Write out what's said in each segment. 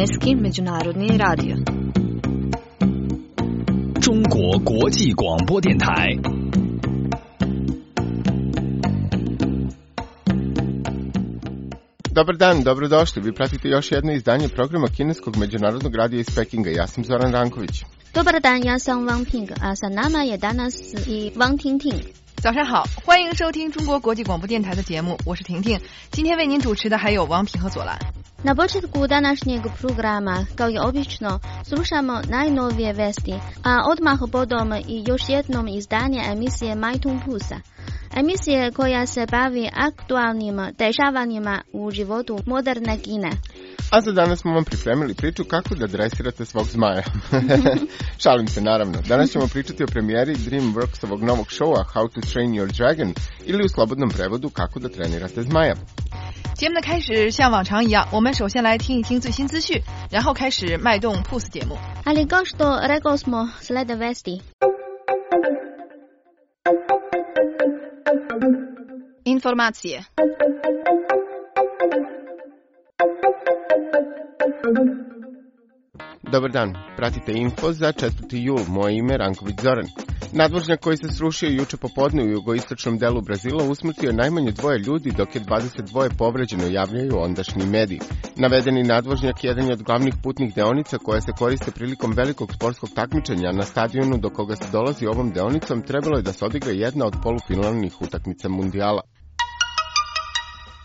Međunarodni radio. 中国国际广播电台。Dobar dan, dobrodošli. Vi pratite još jedno izdanje programa Kineskog međunarodnog radija iz Pekinga. Ja sam Zoran Ranković. Dobar dan, ja sam Wang Ping a，sa nama je danas i Wang Tingting。早上好，欢迎收听中国国际广播电台的节目，我是婷婷。今天为您主持的还有王平和左兰。Na početku današnjeg programa, kao i obično, slušamo najnovije vesti, a odmah potom i još jednom izdanje emisije Majtung Pusa. Emisije koja se bavi aktualnim dešavanjima u životu moderne Kine. A za danas smo vam pripremili priču kako da dresirate svog zmaja. Šalim se naravno. Danas ćemo pričati o premijeri DreamWorksovog novog showa How to Train Your Dragon ili u slobodnom prevodu kako da trenirate zmaja. 节目的开始像往常一样，我们首先来听一听最新资讯，然后开始脉动 Puss 节目。 Ali kao što rekao smo, slede vesti. Informacije. Dobar dan, pratite info za 4. jul. Moje ime Ranković Zoran. Nadvožnjak koji se srušio juče popodne u jugoistočnom delu Brazila usmrtio je najmanje dvoje ljudi, dok je 22 povređeno, javljaju ondašnji mediji. Navedeni nadvožnjak jedan je od glavnih putnih deonica koja se koriste prilikom velikog sportskog takmičenja. Na stadionu do koga se dolazi ovom deonicom trebalo je da se odigra jedna od polufinalnih utakmica mundijala.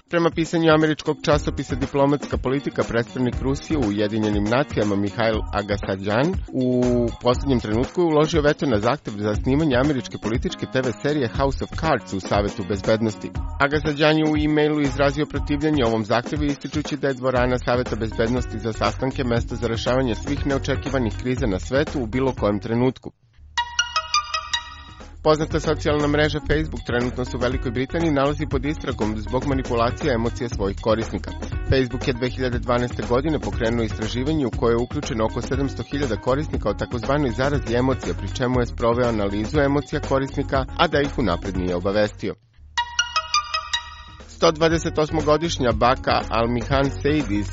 Prema pisanju američkog časopisa Diplomatska politika, predstavnik Rusije u Ujedinjenim nacijama Mihajl Agasadjan u poslednjem trenutku je uložio veto na zahtev za snimanje američke političke TV serije House of Cards u Savetu bezbednosti. Agasadjan je u e-mailu izrazio protivljenje ovom zahtevu ističući da je dvorana Saveta bezbednosti za sastanke mesto za rešavanje svih neočekivanih kriza na svetu u bilo kojem trenutku. Poznata socijalna mreža Facebook trenutno se u Velikoj Britaniji nalazi pod istragom zbog manipulacije emocija svojih korisnika. Facebook je 2012. godine pokrenuo istraživanje u koje je uključeno oko 700.000 korisnika o takozvanoj zarazi emocija, pri čemu je sproveo analizu emocija korisnika, a da ih unapred nije obavestio. 128-godišnja baka Almihan Seid iz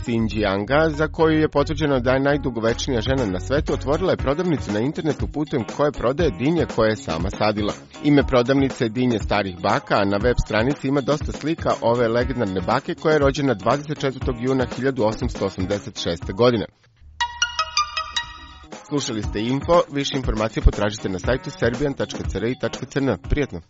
za koju je potvrđeno da je najdugovečnija žena na svetu, otvorila je prodavnicu na internetu putem koje prodaje dinje koje je sama sadila. Ime prodavnice je dinje starih baka, a na web stranici ima dosta slika ove legendarne bake koja je rođena 24. juna 1886. godine. Slušali ste info, više informacije potražite na sajtu serbian.cri.cn. Prijetno!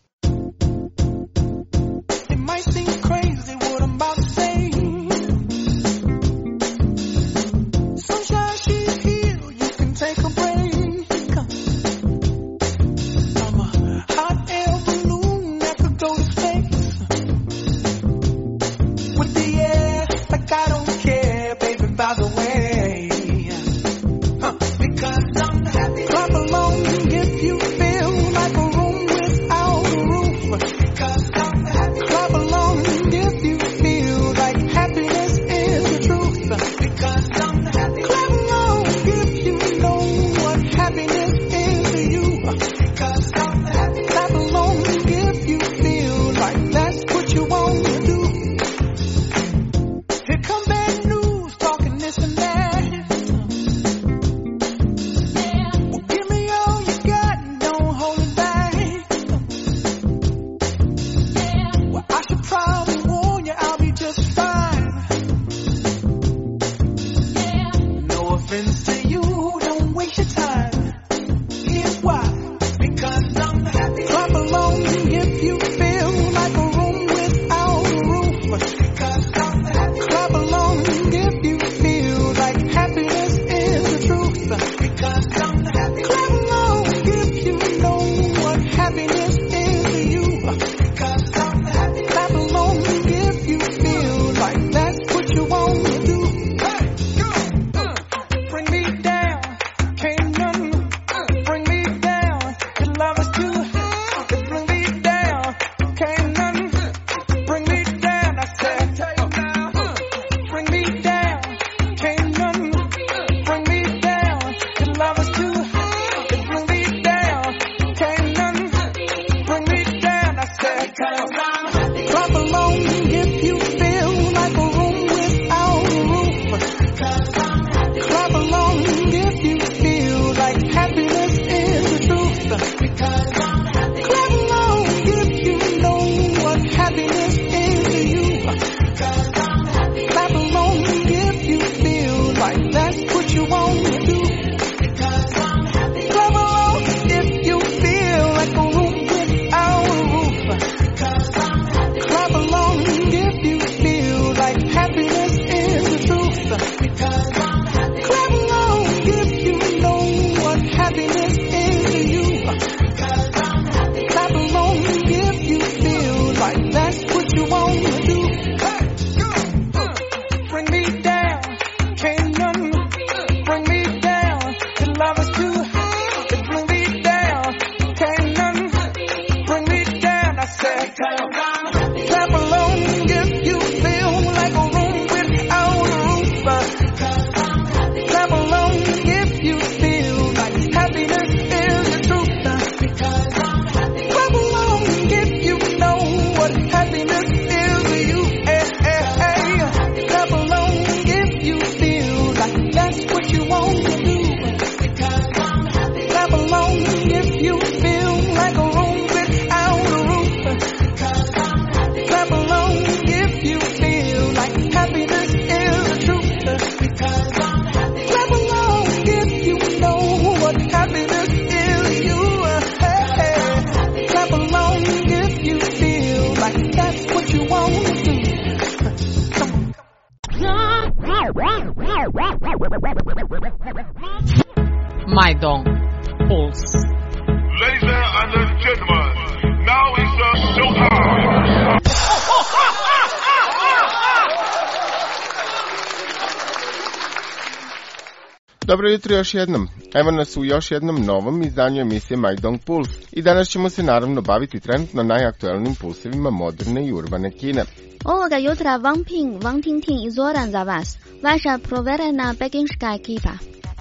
Jutro još jednom. Evo nas u još jednom novom izdanju emisije My Dong Puls. I danas ćemo se naravno baviti trenutno najaktuelnim pulsevima moderne i urbane Kine. Ovoga jutra Wang Ping, Wang Tingting i Zoran za vas. Vaša proverena pekinška ekipa.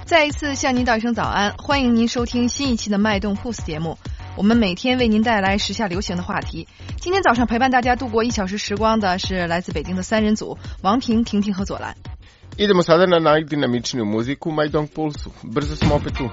再一次向您道一声早安，欢迎您收听新一期的脉动 Puls 节目。我们每天为您带来时下流行的话题。今天早上陪伴大家度过一小时时光的是来自北京的三人组王平、婷婷和左兰。Idemo sada na najdinamičniju muziku u My Dong Pulsu. Brzo smo opet tu.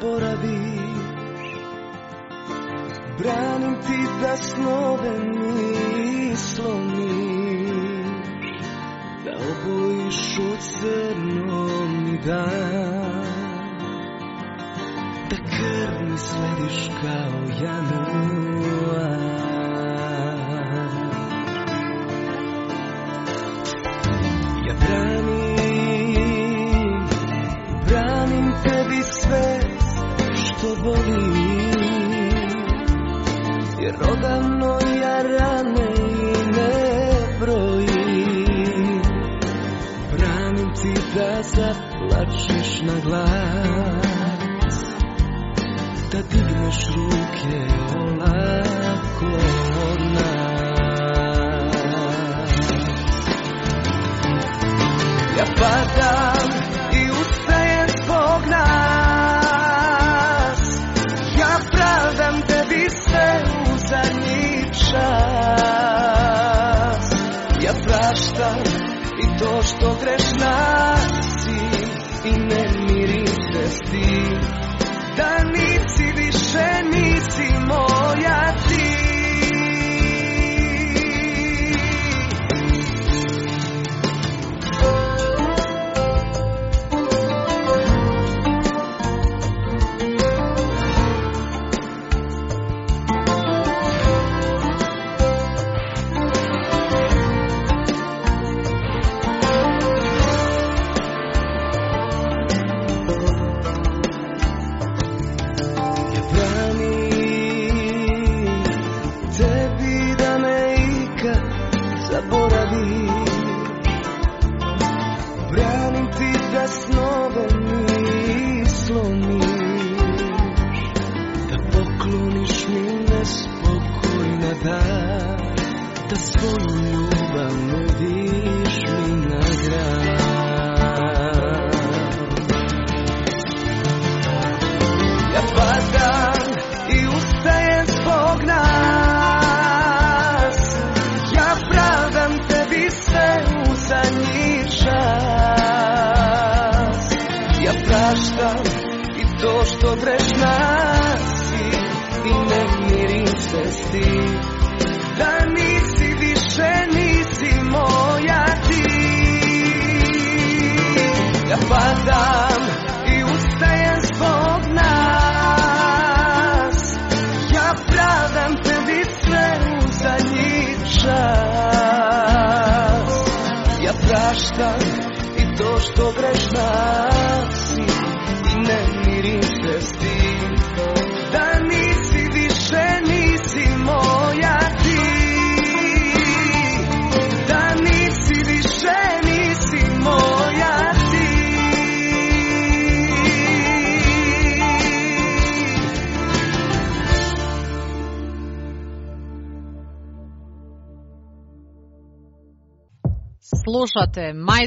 Zaboraviš Branim ti da snove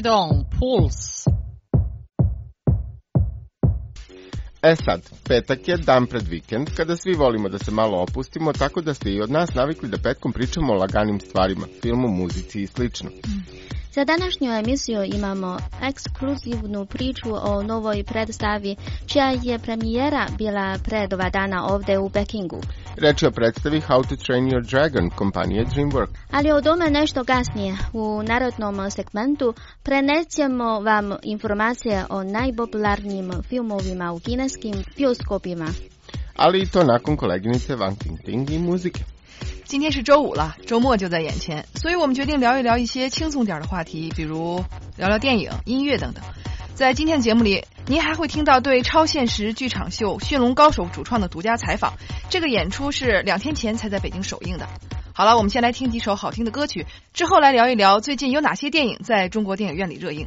Slušate Majdon Puls. E sad, petak je dan pred vikend, kada svi volimo da se malo opustimo, tako da ste i od nas navikli da petkom pričamo o laganim stvarima, filmu, muzici i slično. Za današnju emisiju imamo ekskluzivnu priču o novoj predstavi, čija je premijera bila pre dva dana ovde u Pekingu. Reč je o predstavi How to Train Your Dragon kompanije DreamWorks. Ali o tome nešto kasnije. U narodnom segmentu prenećemo vam informacije o najpopularnijim filmovima u kineskim bioskopima. Ali i to nakon koleginice Wang Tingting i muzike. 今天是周五了，周末就在眼前，所以我们决定聊一聊一些轻松点儿的话题，比如聊聊电影、音乐等等。 在今天的节目里，您还会听到对超现实剧场秀《驯龙高手》主创的独家采访。这个演出是两天前才在北京首映的。好了，我们先来听几首好听的歌曲，之后来聊一聊最近有哪些电影在中国电影院里热映。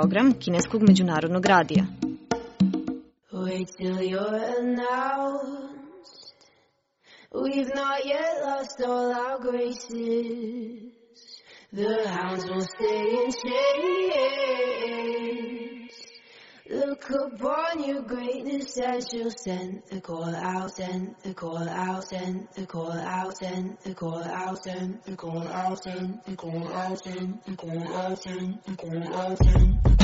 Program Kineskog međunarodnog radija. Wait till you're announced. We've not yet lost all our graces. The hounds will stay in chains. Look upon your greatness as you'll send the call out, send the call out, send the call out, send the call out, send the call out, send the call out, send the call out, send the call out, send the call out,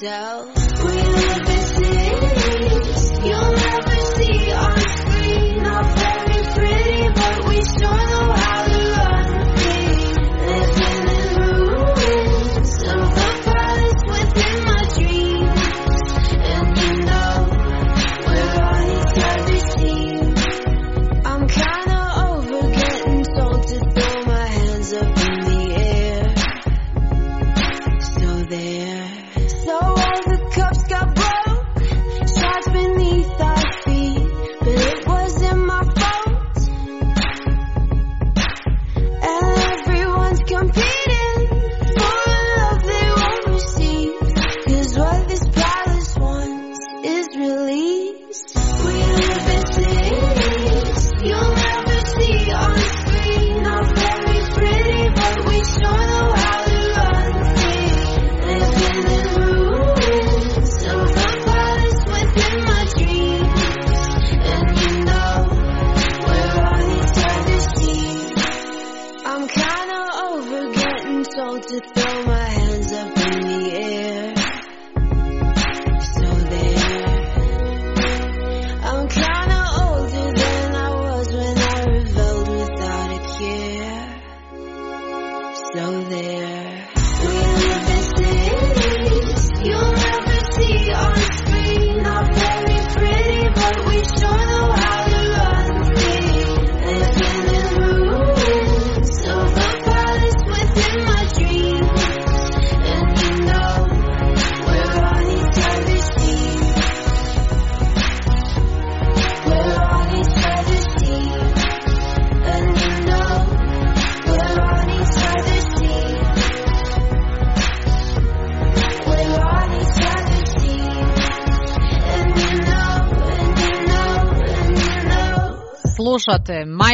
tell.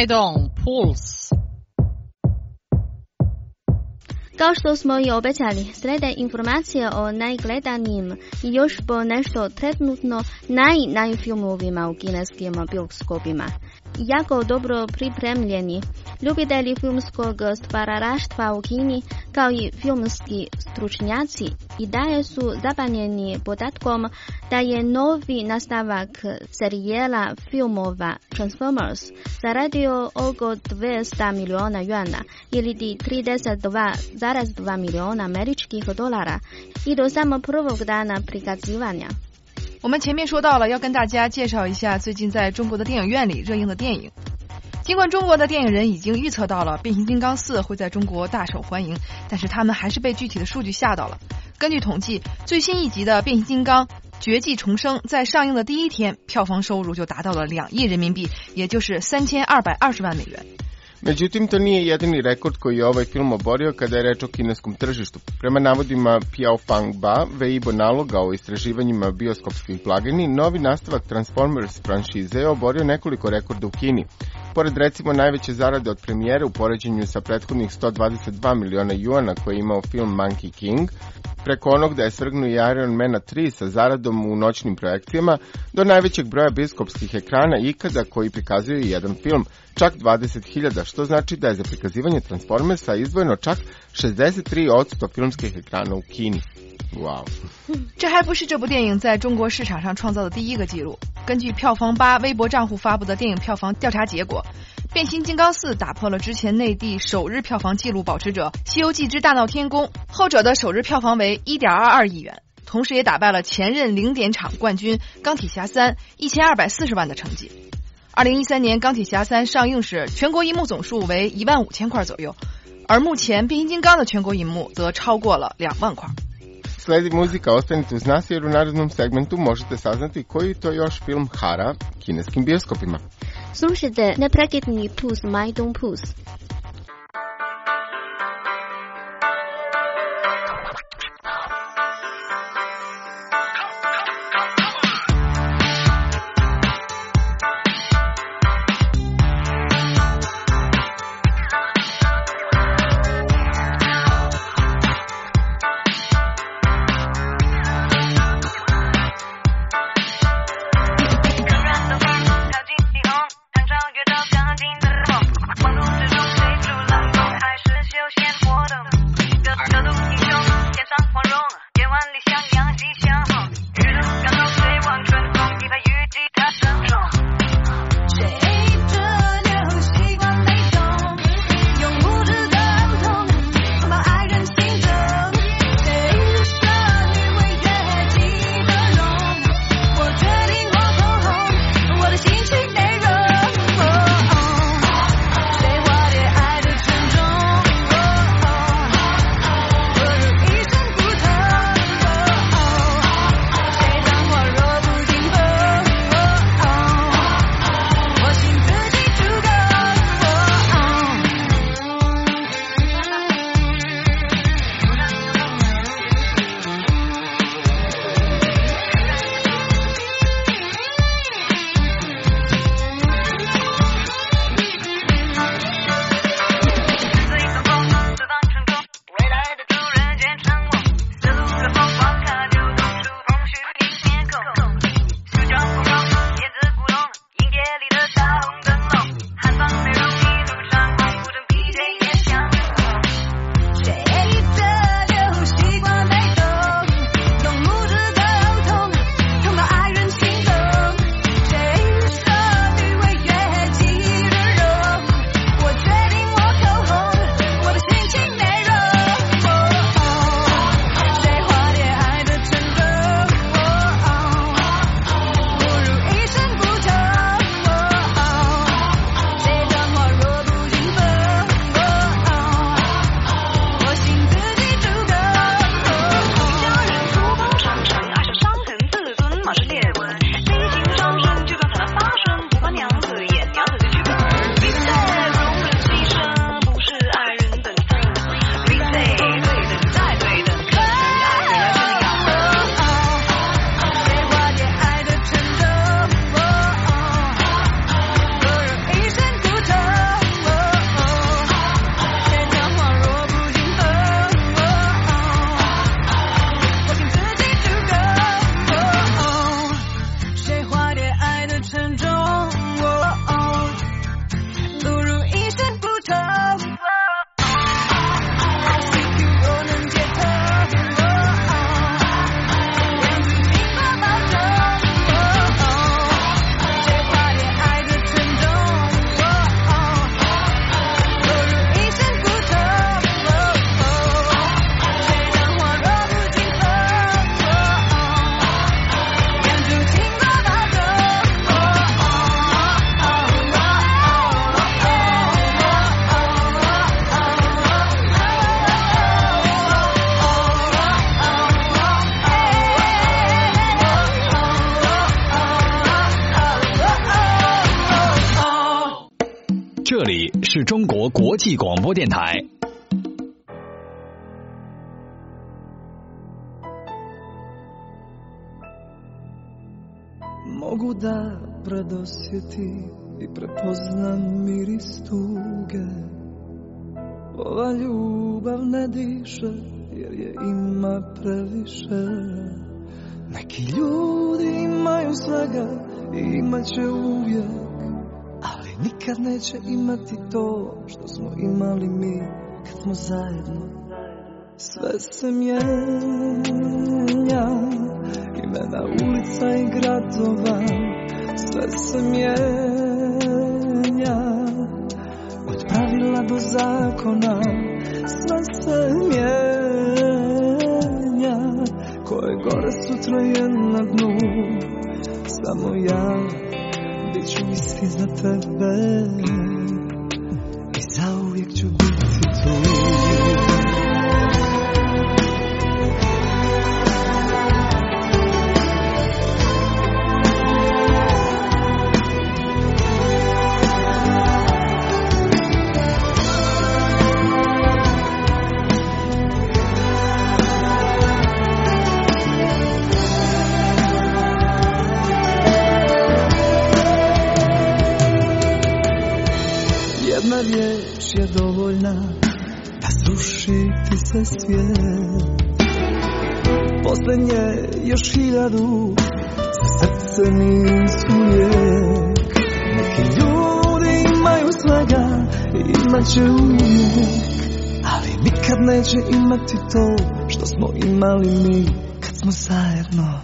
Majdong Puls. Kao što smo i obećali, slijede informacije o najgledanijim i još po nešto trenutno najnajim filmovima u kineskim bioskopima. Jako dobro pripremljeni ljubitelji filmskog stvararaštva u Kini kao i filmski stručnjaci i dalje su zapanjeni podatkom da je novi nastavak serijela filmova Transformers zaradio oko 200 miliona yuana ili 32,2 miliona američkih dolara i do samo prvog dana prikazivanja. 我们前面说到了，要跟大家介绍一下最近在中国的电影院里热映的电影。尽管中国的电影人已经预测到了《变形金刚四》会在中国大受欢迎，但是他们还是被具体的数据吓到了。根据统计，最新一集的《变形金刚：绝技重生》在上映的第一天，票房收入就达到了两亿人民币，也就是三千二百二十万美元。Međutim, to nije jedini rekord koji je ovaj film oborio kada je reč o kineskom tržištu. Prema navodima Piao Fang Ba, Weibo naloga o istraživanjima bioskopskih blagini, novi nastavak Transformers franšize je oborio nekoliko rekorda u Kini. Pored recimo najveće zarade od premijere u poređenju sa prethodnih 122 miliona juana koje je imao film Monkey King, preko onog da je svrgnuo i Iron Mana 3 sa zaradom u noćnim projekcijama, do najvećeg broja bioskopskih ekrana ikada koji prikazuju jedan film, čak 20.000, što znači da je za prikazivanje Transformersa izdvojeno čak 63% filmskih ekrana u Kini. Wow. 这还不是这部电影在中国市场上创造的第一个记录。根据票房吧微博账户发布的电影票房调查结果，《变形金刚四》打破了之前内地首日票房纪录保持者《西游记之大闹天宫》，后者的首日票房为1.22亿元，同时也打败了前任零点场冠军《钢铁侠三》1240万的成绩。二零一三年《钢铁侠三》上映时，全国银幕总数为一万五千块左右，而目前《变形金刚》的全国银幕则超过了两万块。Sledi muzika, ostanite uz nas jer u narednom segmentu možete saznati koji to još film hara kineskim bioskopima. Slušajte neprekidni pus Majdong Pus. “广播电台。 Mogu da predosjeti i prepoznam miris tuge Ova ljubav ne diše jer je ima previše Neki ljudi imaju svega i imat će uvijek Ali nikad neće imati to što smo imali mi kad smo zajedno Sve se mijenja. Imena ulica i gradova sve se mijenja. Do zakona Sve se mijenja. Ko je gore sutra je na dnu Samo ja kizatabel. Neće imati to Što smo imali mi Kad smo zajedno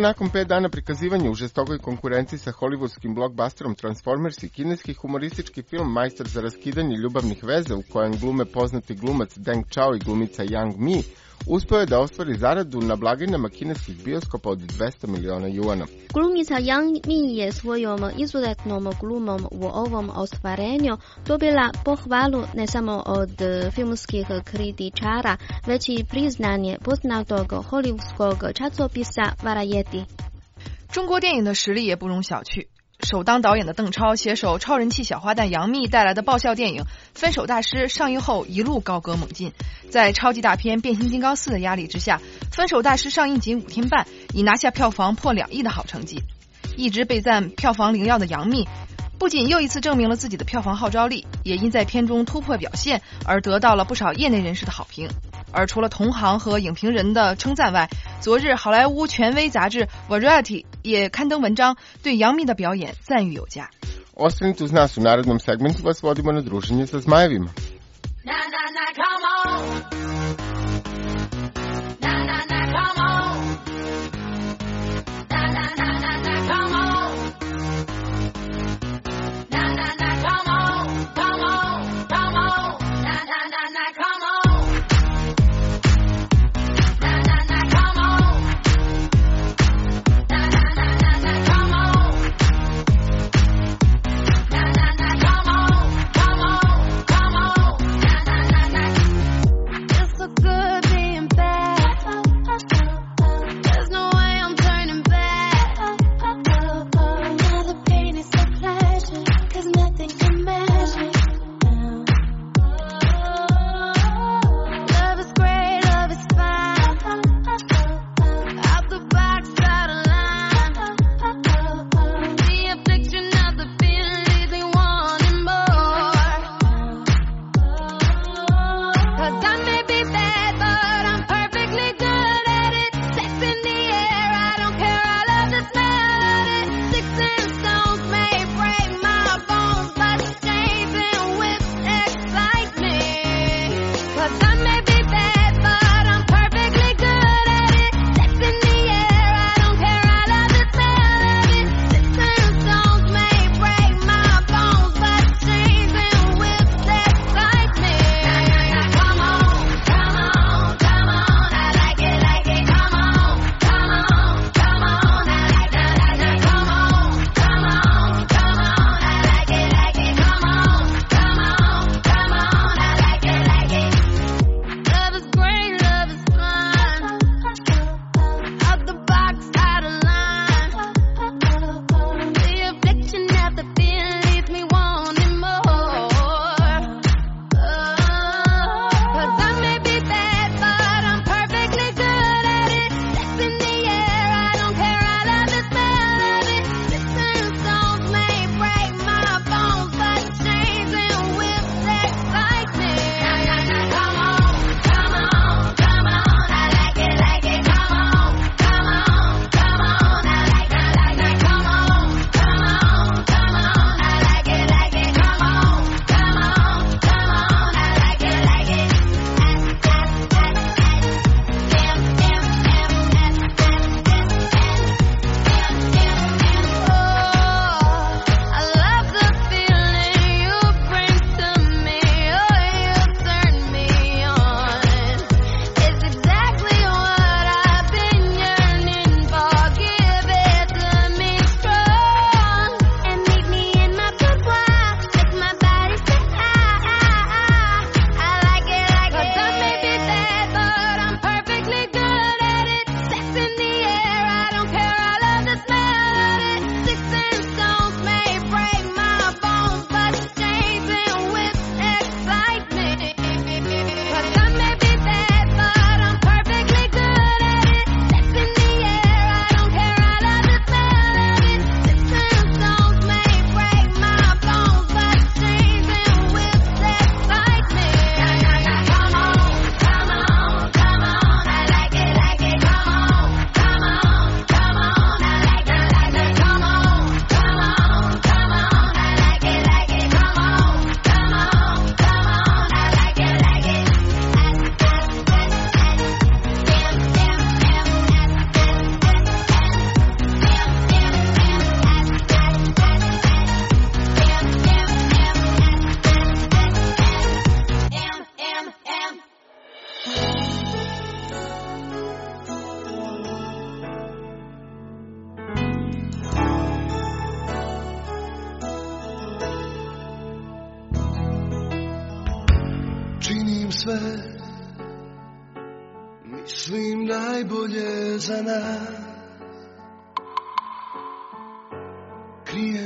nakon pet dana prikazivanja u žestokoj konkurenciji sa hollywoodskim blockbusterom Transformers i kineski humoristički film Majstor za raskidanje ljubavnih veza u kojem glume poznati glumac Deng Chao i glumica Yang Mi, uspeo je da ostvari zaradu na blagajnama kineskih bioskopa od 200 miliona juana. Glumica Yang Mi je svojom izuzetnom glumom u ovom ostvarenju dobila pohvalu ne samo od filmskih kritičara, već i priznanje poznatog hollywoodskog časopisa Variety. 中国电影的实力也不容小觑。首当导演的邓超携手超人气小花旦杨幂带来的爆笑电影《分手大师》上映后一路高歌猛进，在超级大片《变形金刚四》的压力之下，《分手大师》上映仅五天半，已拿下票房破两亿的好成绩。一直被赞票房灵药的杨幂，不仅又一次证明了自己的票房号召力，也因在片中突破表现而得到了不少业内人士的好评。而除了同行和影评人的称赞外，昨日好莱坞权威杂志 Variety 也刊登文章，对杨幂的表演赞誉有加。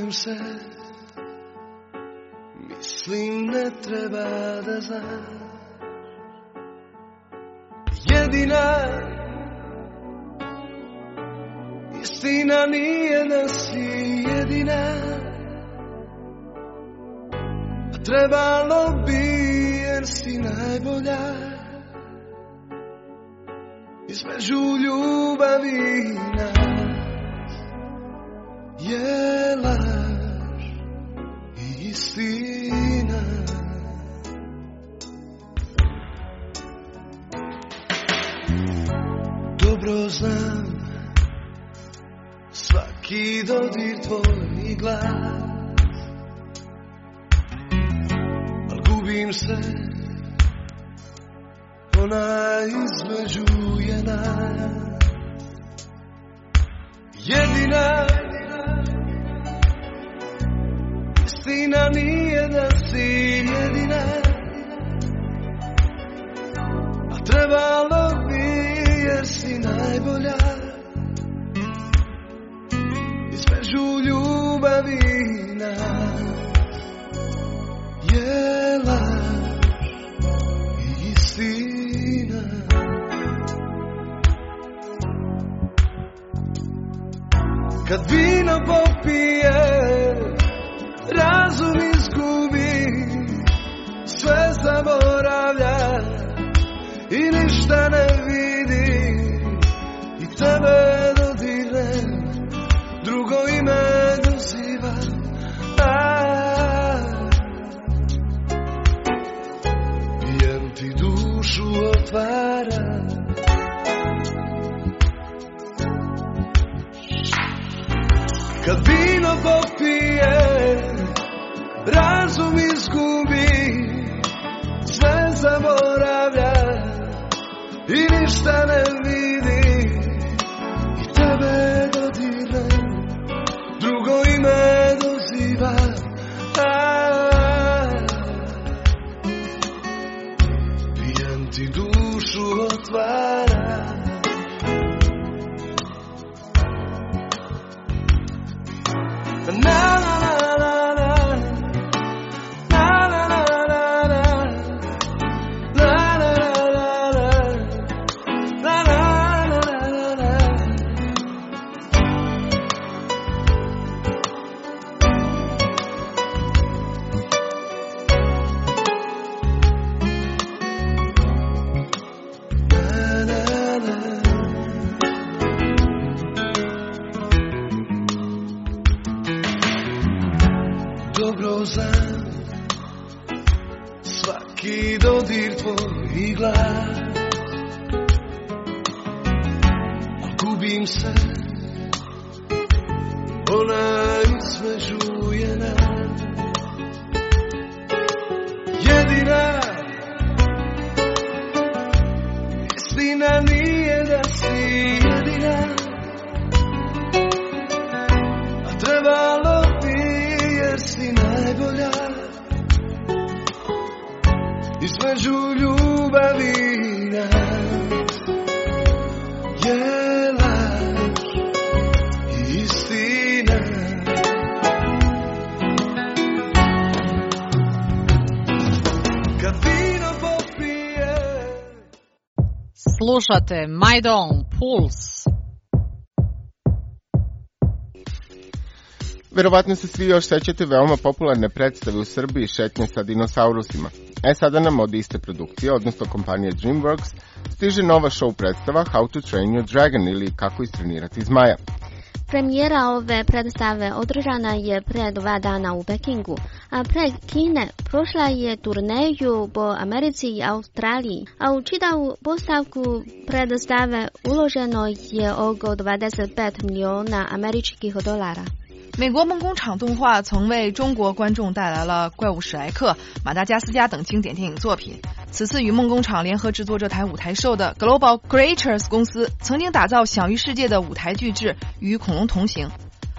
Krijem se. Mislim ne treba da znaš Jedina Istina nije da si jedina. A trebalo bi jer si najbolja. Između ljubavi nas. Je laž i istina. Dobro znam Svaki dodir tvoj glas. Al gubim se Ona između je nas Jedina Istina nije da si jedina. A trebalo bi jer si najbolja. Između ljubavi nas Je laž i istina. Kad vino popije Razum izgubi Sve zaboravlja I ništa ne I Slušate Majdon Puls. Verovatno se svi još sećate veoma popularne predstave u Srbiji šetnje sa dinosaurusima. E sada nam od iste produkcije, odnosno kompanije DreamWorks, stiže nova show predstava How to Train Your Dragon ili Kako istrenirati zmaja. Premijera ove predstave održana je pre dva dana u Pekingu, a pre Kine prošla je turneju po Americi i Australiji, a u čitavu postavku predstave uloženo je oko 25 miliona američkih dolara. 美国梦工厂动画曾为中国观众带来了《怪物史莱克》《马达加斯加》等经典电影作品。此次与梦工厂联合制作这台舞台秀的 Global Creatures 公司，曾经打造享誉世界的舞台巨制《与恐龙同行》。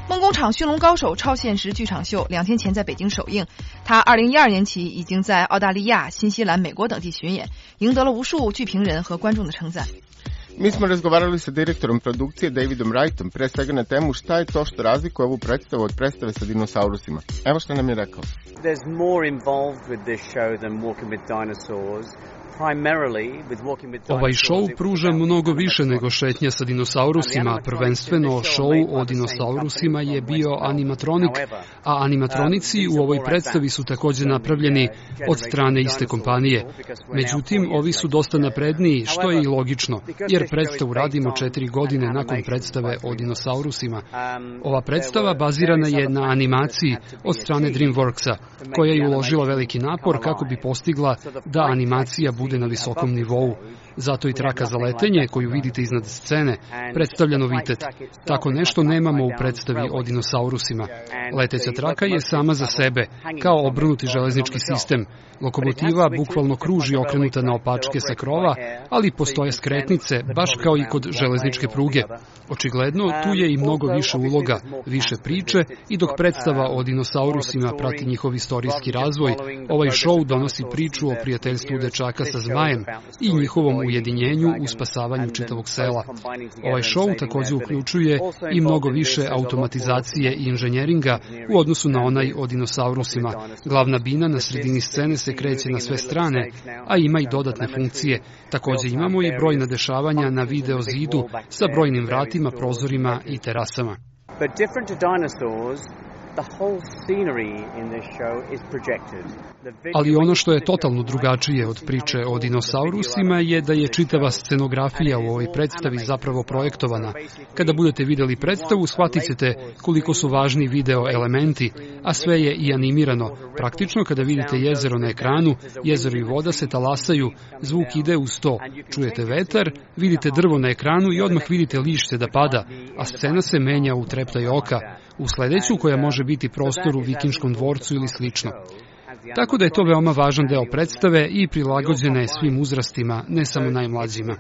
梦工厂驯龙高手超现实剧场秀两天前在北京首映，它二零一二年起已经在澳大利亚、新西兰、美国等地巡演，赢得了无数剧评人和观众的称赞。Mi smo razgovarali sa direktorom produkcije Davidom Wrightom, pre svega na temu šta je to što razlikuje ovu predstavu od predstave sa dinosaurusima. Evo što nam je rekao. There's more involved with this show than Walking with Dinosaurs. Ovaj šou pruža mnogo više nego šetnja sa dinosaurusima. Prvenstveno, šou o dinosaurusima je bio animatronik, a animatronici u ovoj predstavi su takođe napravljeni od strane iste kompanije. Međutim, ovi su dosta napredniji, što je i logično, jer predstavu radimo četiri godine nakon predstave o dinosaurusima. Ova predstava bazirana je na animaciji od strane DreamWorksa, koja je uložila veliki napor kako bi postigla da animacija bude na visokom nivou. Zato i traka za letenje, koju vidite iznad scene, predstavlja novitet. Tako nešto nemamo u predstavi o dinosaurusima. Leteća traka je sama za sebe, kao obrnuti železnički sistem. Lokomotiva bukvalno kruži okrenuta na opačke sa krova, ali postoje skretnice, baš kao i kod železničke pruge. Očigledno, tu je i mnogo više uloga, više priče i dok predstava o dinosaurusima prati njihov istorijski razvoj, ovaj šou donosi priču o prijateljstvu dečaka sa zmajem i njihovom ujedinjenju u spasavanju čitavog sela. Ovaj šou takođe uključuje i mnogo više automatizacije i inženjeringa u odnosu na onaj o dinosaurusima. Glavna bina na sredini scene se kreće na sve strane, a ima i dodatne funkcije. Takođe imamo i brojna dešavanja na video zidu sa brojnim vratima, prozorima i terasama. But different to dinosaurs, Ali ono što je totalno drugačije od priče o dinosaurusima je da je čitava scenografija u ovoj predstavi zapravo projektovana. Kada budete videli predstavu, shvatit ćete koliko su važni video elementi, a sve je i animirano. Praktično, kada vidite jezero na ekranu, jezero i voda se talasaju, zvuk ide uz to. Čujete vetar, vidite drvo na ekranu i odmah vidite lišće da pada, a scena se menja u treptaj oka, u sledeću koja može biti prostor u vikinškom dvorcu ili slično. Tako da je to veoma važan deo predstave i prilagođena je svim uzrastima, ne samo najmlađima.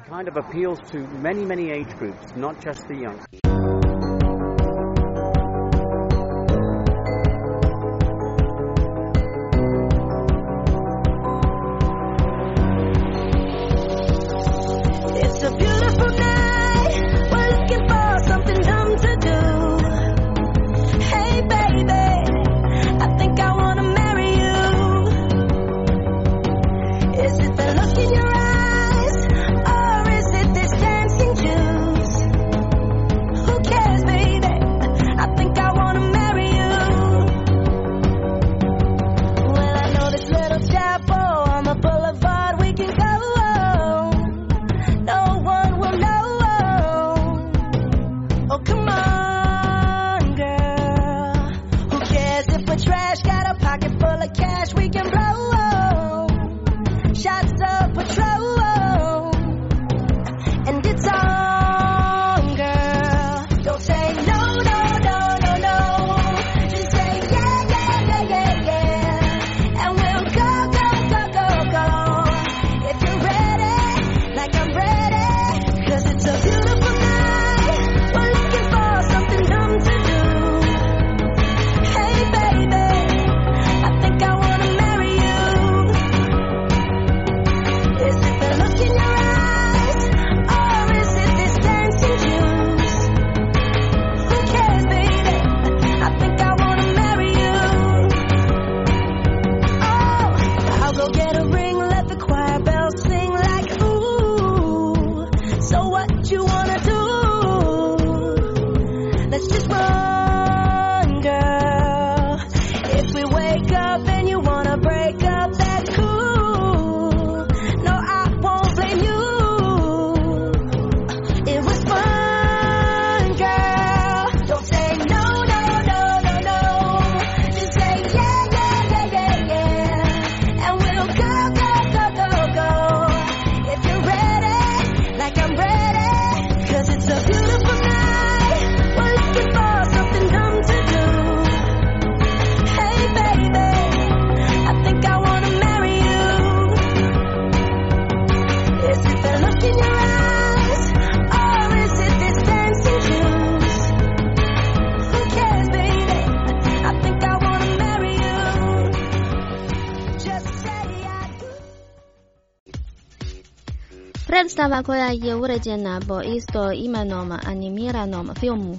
Predstava koja je uređena po isto imenom animiranom filmu,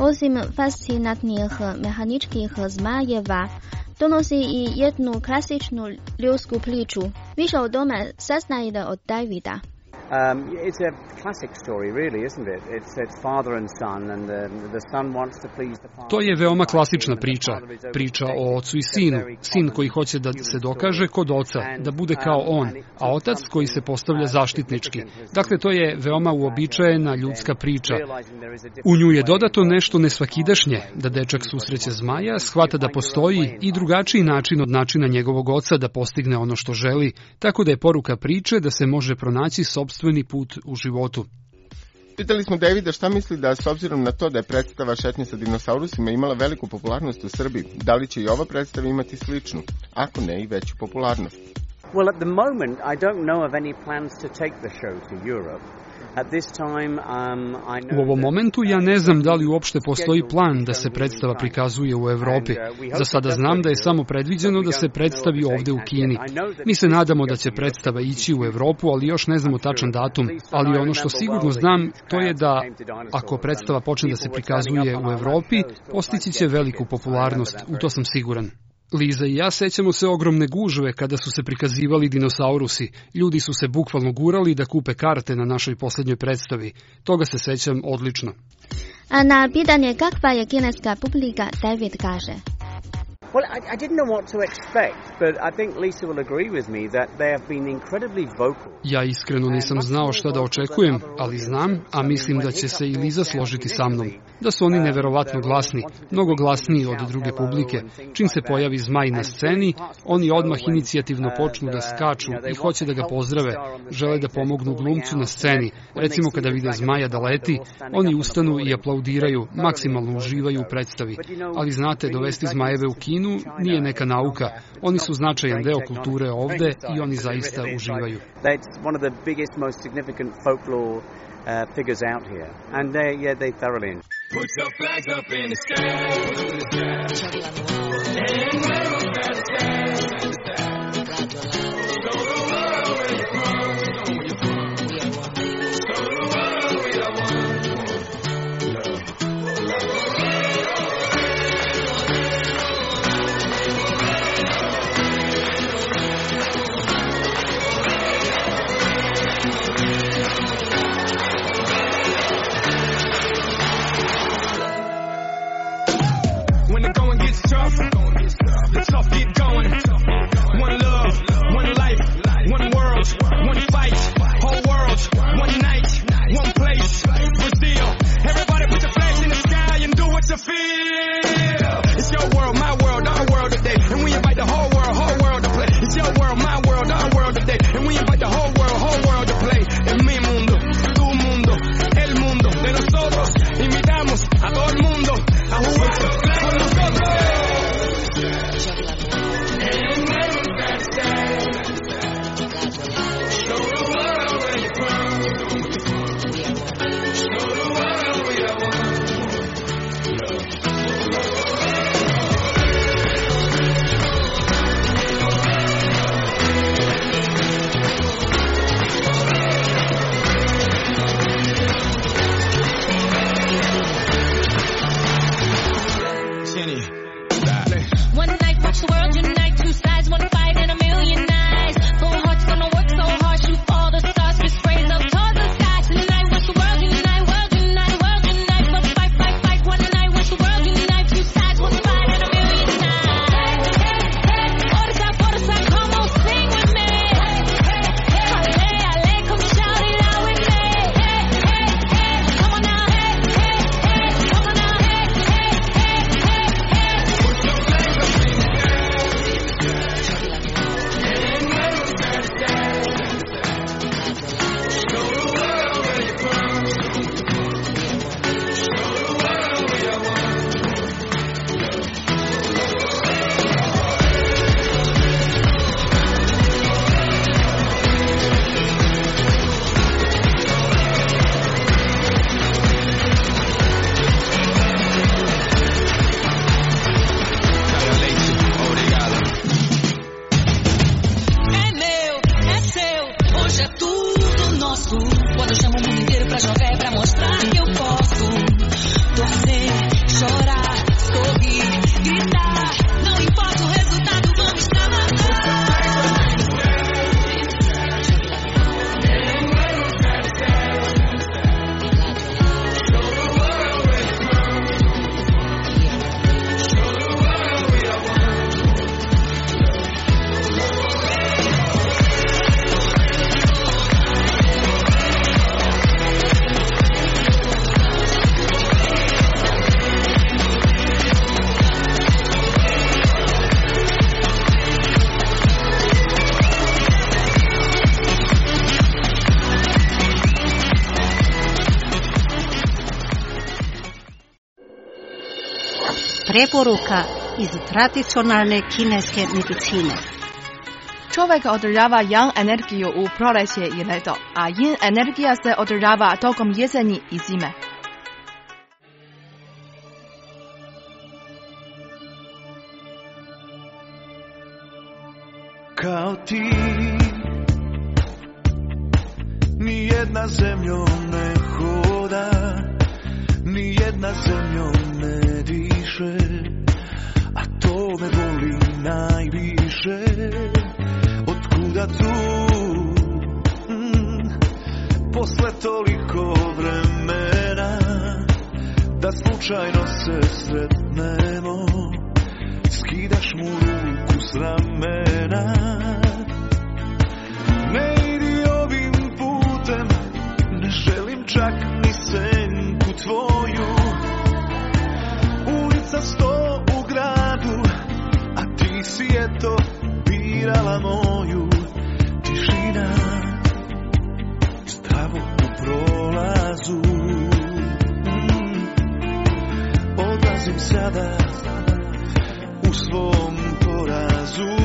osim fascinantnih mehaničkih zmajeva, donosi i jednu klasičnu ljudsku priču. Više o tome saznajte od Davida. Um, it's a classic story, really, isn't it? It's, it's father and son, and the, the son wants to please the father. To je veoma klasična priča, priča o ocu i sinu, sin koji hoće da se dokaže kod oca, da bude kao on, a otac koji se postavlja zaštitnički. Dakle, to je veoma uobičajena ljudska priča. U nju je dodato nešto nesvakidašnje, da dečak susreće zmaja, shvata da postoji i drugačiji način od načina njegovog oca da postigne ono što želi, tako da je poruka priče da se može pronaći sobstveni put u životu. Pitali smo Davida šta misli da s obzirom na to da je predstava Šetnje sa dinosaurusima imala veliku popularnost u Srbiji, da li će i ova predstava imati sličnu, ako ne i veću popularnost. Well, at the moment, I don't know of any plans to take the show to Europe. At this time, um, U ovom momentu ja ne znam da li uopšte postoji plan da se predstava prikazuje u Evropi. Za sada znam da je samo predviđeno da se predstavi ovde u Kini. Mi se nadamo da će predstava ići u Evropu, ali još ne znamo tačan datum. Ali ono što sigurno znam, to je da ako predstava počne da se prikazuje u Evropi, postići će veliku popularnost, u to sam siguran. Liza i ja sećamo se ogromne gužve kada su se prikazivali dinosaurusi. Ljudi su se bukvalno gurali da kupe karte na našoj posljednjoj predstavi. Toga se sećam odlično. A na pitanje kakva je kineska publika, David kaže. Well, I, I didn't know what to expect, but I think Lisa will agree with me that they have been incredibly vocal. Ja iskreno nisam znao šta da očekujem, ali znam, a mislim da će se i Liza složiti sa mnom, da su oni neverovatno glasni, mnogo glasniji od druge publike. Čim se pojavi zmaj na sceni, oni odmah inicijativno počnu da skaču i hoće da ga pozdrave, žele da pomognu glumcu na sceni. Recimo kada vide zmaja da leti, oni ustanu i aplaudiraju, maksimalno uživaju u predstavi. Ali znate, dovesti zmajeve u kinu nije neka nauka. Oni su značajan deo kulture ovde i oni zaista uživaju. Biggest, most significant folklore uh, figures out here, and they, yeah, they thoroughly enjoy. Put your flags up in the sky. And wave 'em at the sky. Do Preporuka iz tradicionalne kineske medicine. Čovek odražava yang energijo v proletje in leto, a yin energija se odražava tokom jeseni i zime. kao ti Ni jedna zemljom ne hoda Ni jedna zemljom ne diše A to me boli najviše. Otkuda tu? Mm, Posle toliko vremena Da slučajno se sretnemo. Skidaš mu ruku s ramena. Ne idi ovim putem Ne želim čak ni senku tvoju Ulica sto u gradu A ti si eto birala moju Tišina. Stravo u prolazu. Mm, Odlazim sada u svom porazu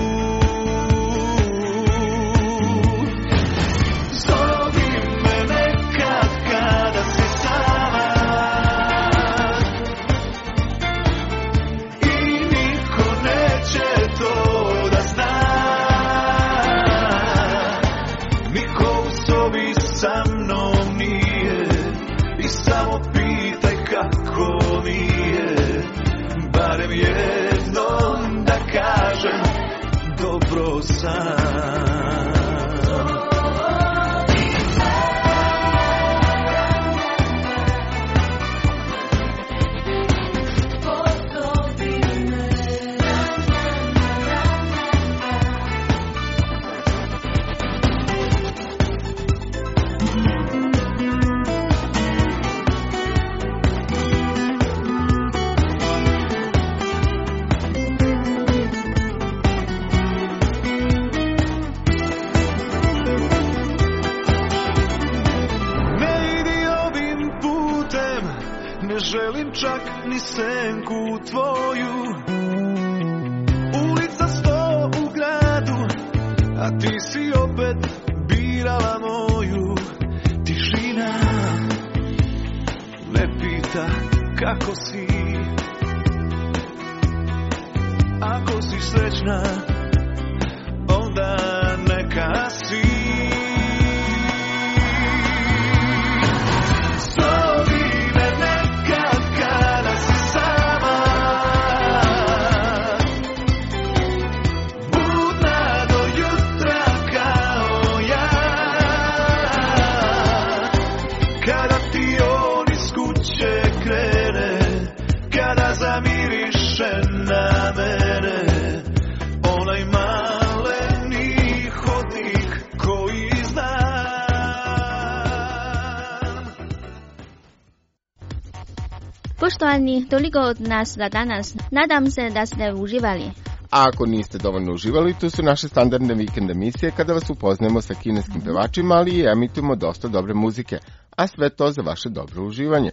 Poštovani, toliko od nas za danas. Nadam se da ste uživali. A ako niste dovoljno uživali, tu su naše standardne vikend emisije kada vas upoznajemo sa kineskim pevačima, ali i emitujemo dosta dobre muzike, a sve to za vaše dobro uživanje.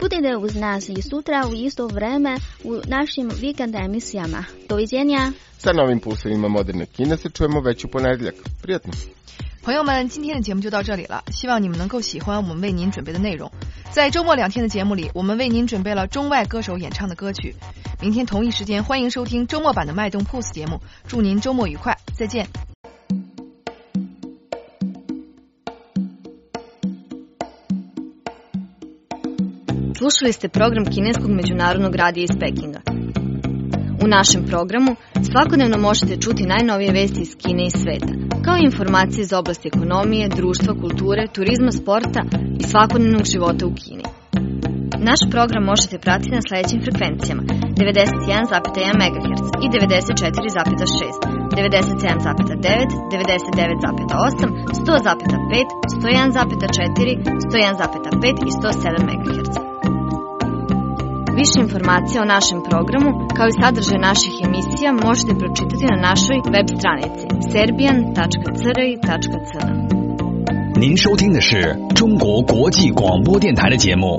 Budite uz nas i sutra u isto vreme u našim vikend emisijama. Doviđenja! Sa novim pulsovima moderne Kine se čujemo već u ponedjeljak. Prijatno! 朋友们，今天的节目就到这里了，希望你们能够喜欢我们为您准备的内容。在周末两天的节目里，我们为您准备了中外歌手演唱的歌曲。明天同一时间，欢迎收听周末版的脉动 Pulse 节目。祝您周末愉快，再见。Slušali ste program Kineskog međunarodnog radija iz Pekinga. U našem programu svakodnevno možete čuti najnovije vesti iz Kine i sveta, kao i informacije iz oblasti ekonomije, društva, kulture, turizma, sporta i svakodnevnog života u Kini. Naš program možete pratiti na sledećim frekvencijama 91,1 MHz i 94,6, 97,9, 99,8, 100,5, 101,4, 101,5 i 107 MHz. Više informacija o našem programu, kao i sadržaj naših emisija, možete pročitati na našoj web stranici serbian.cri.cn。您收听的是中国国际广播电台的节目。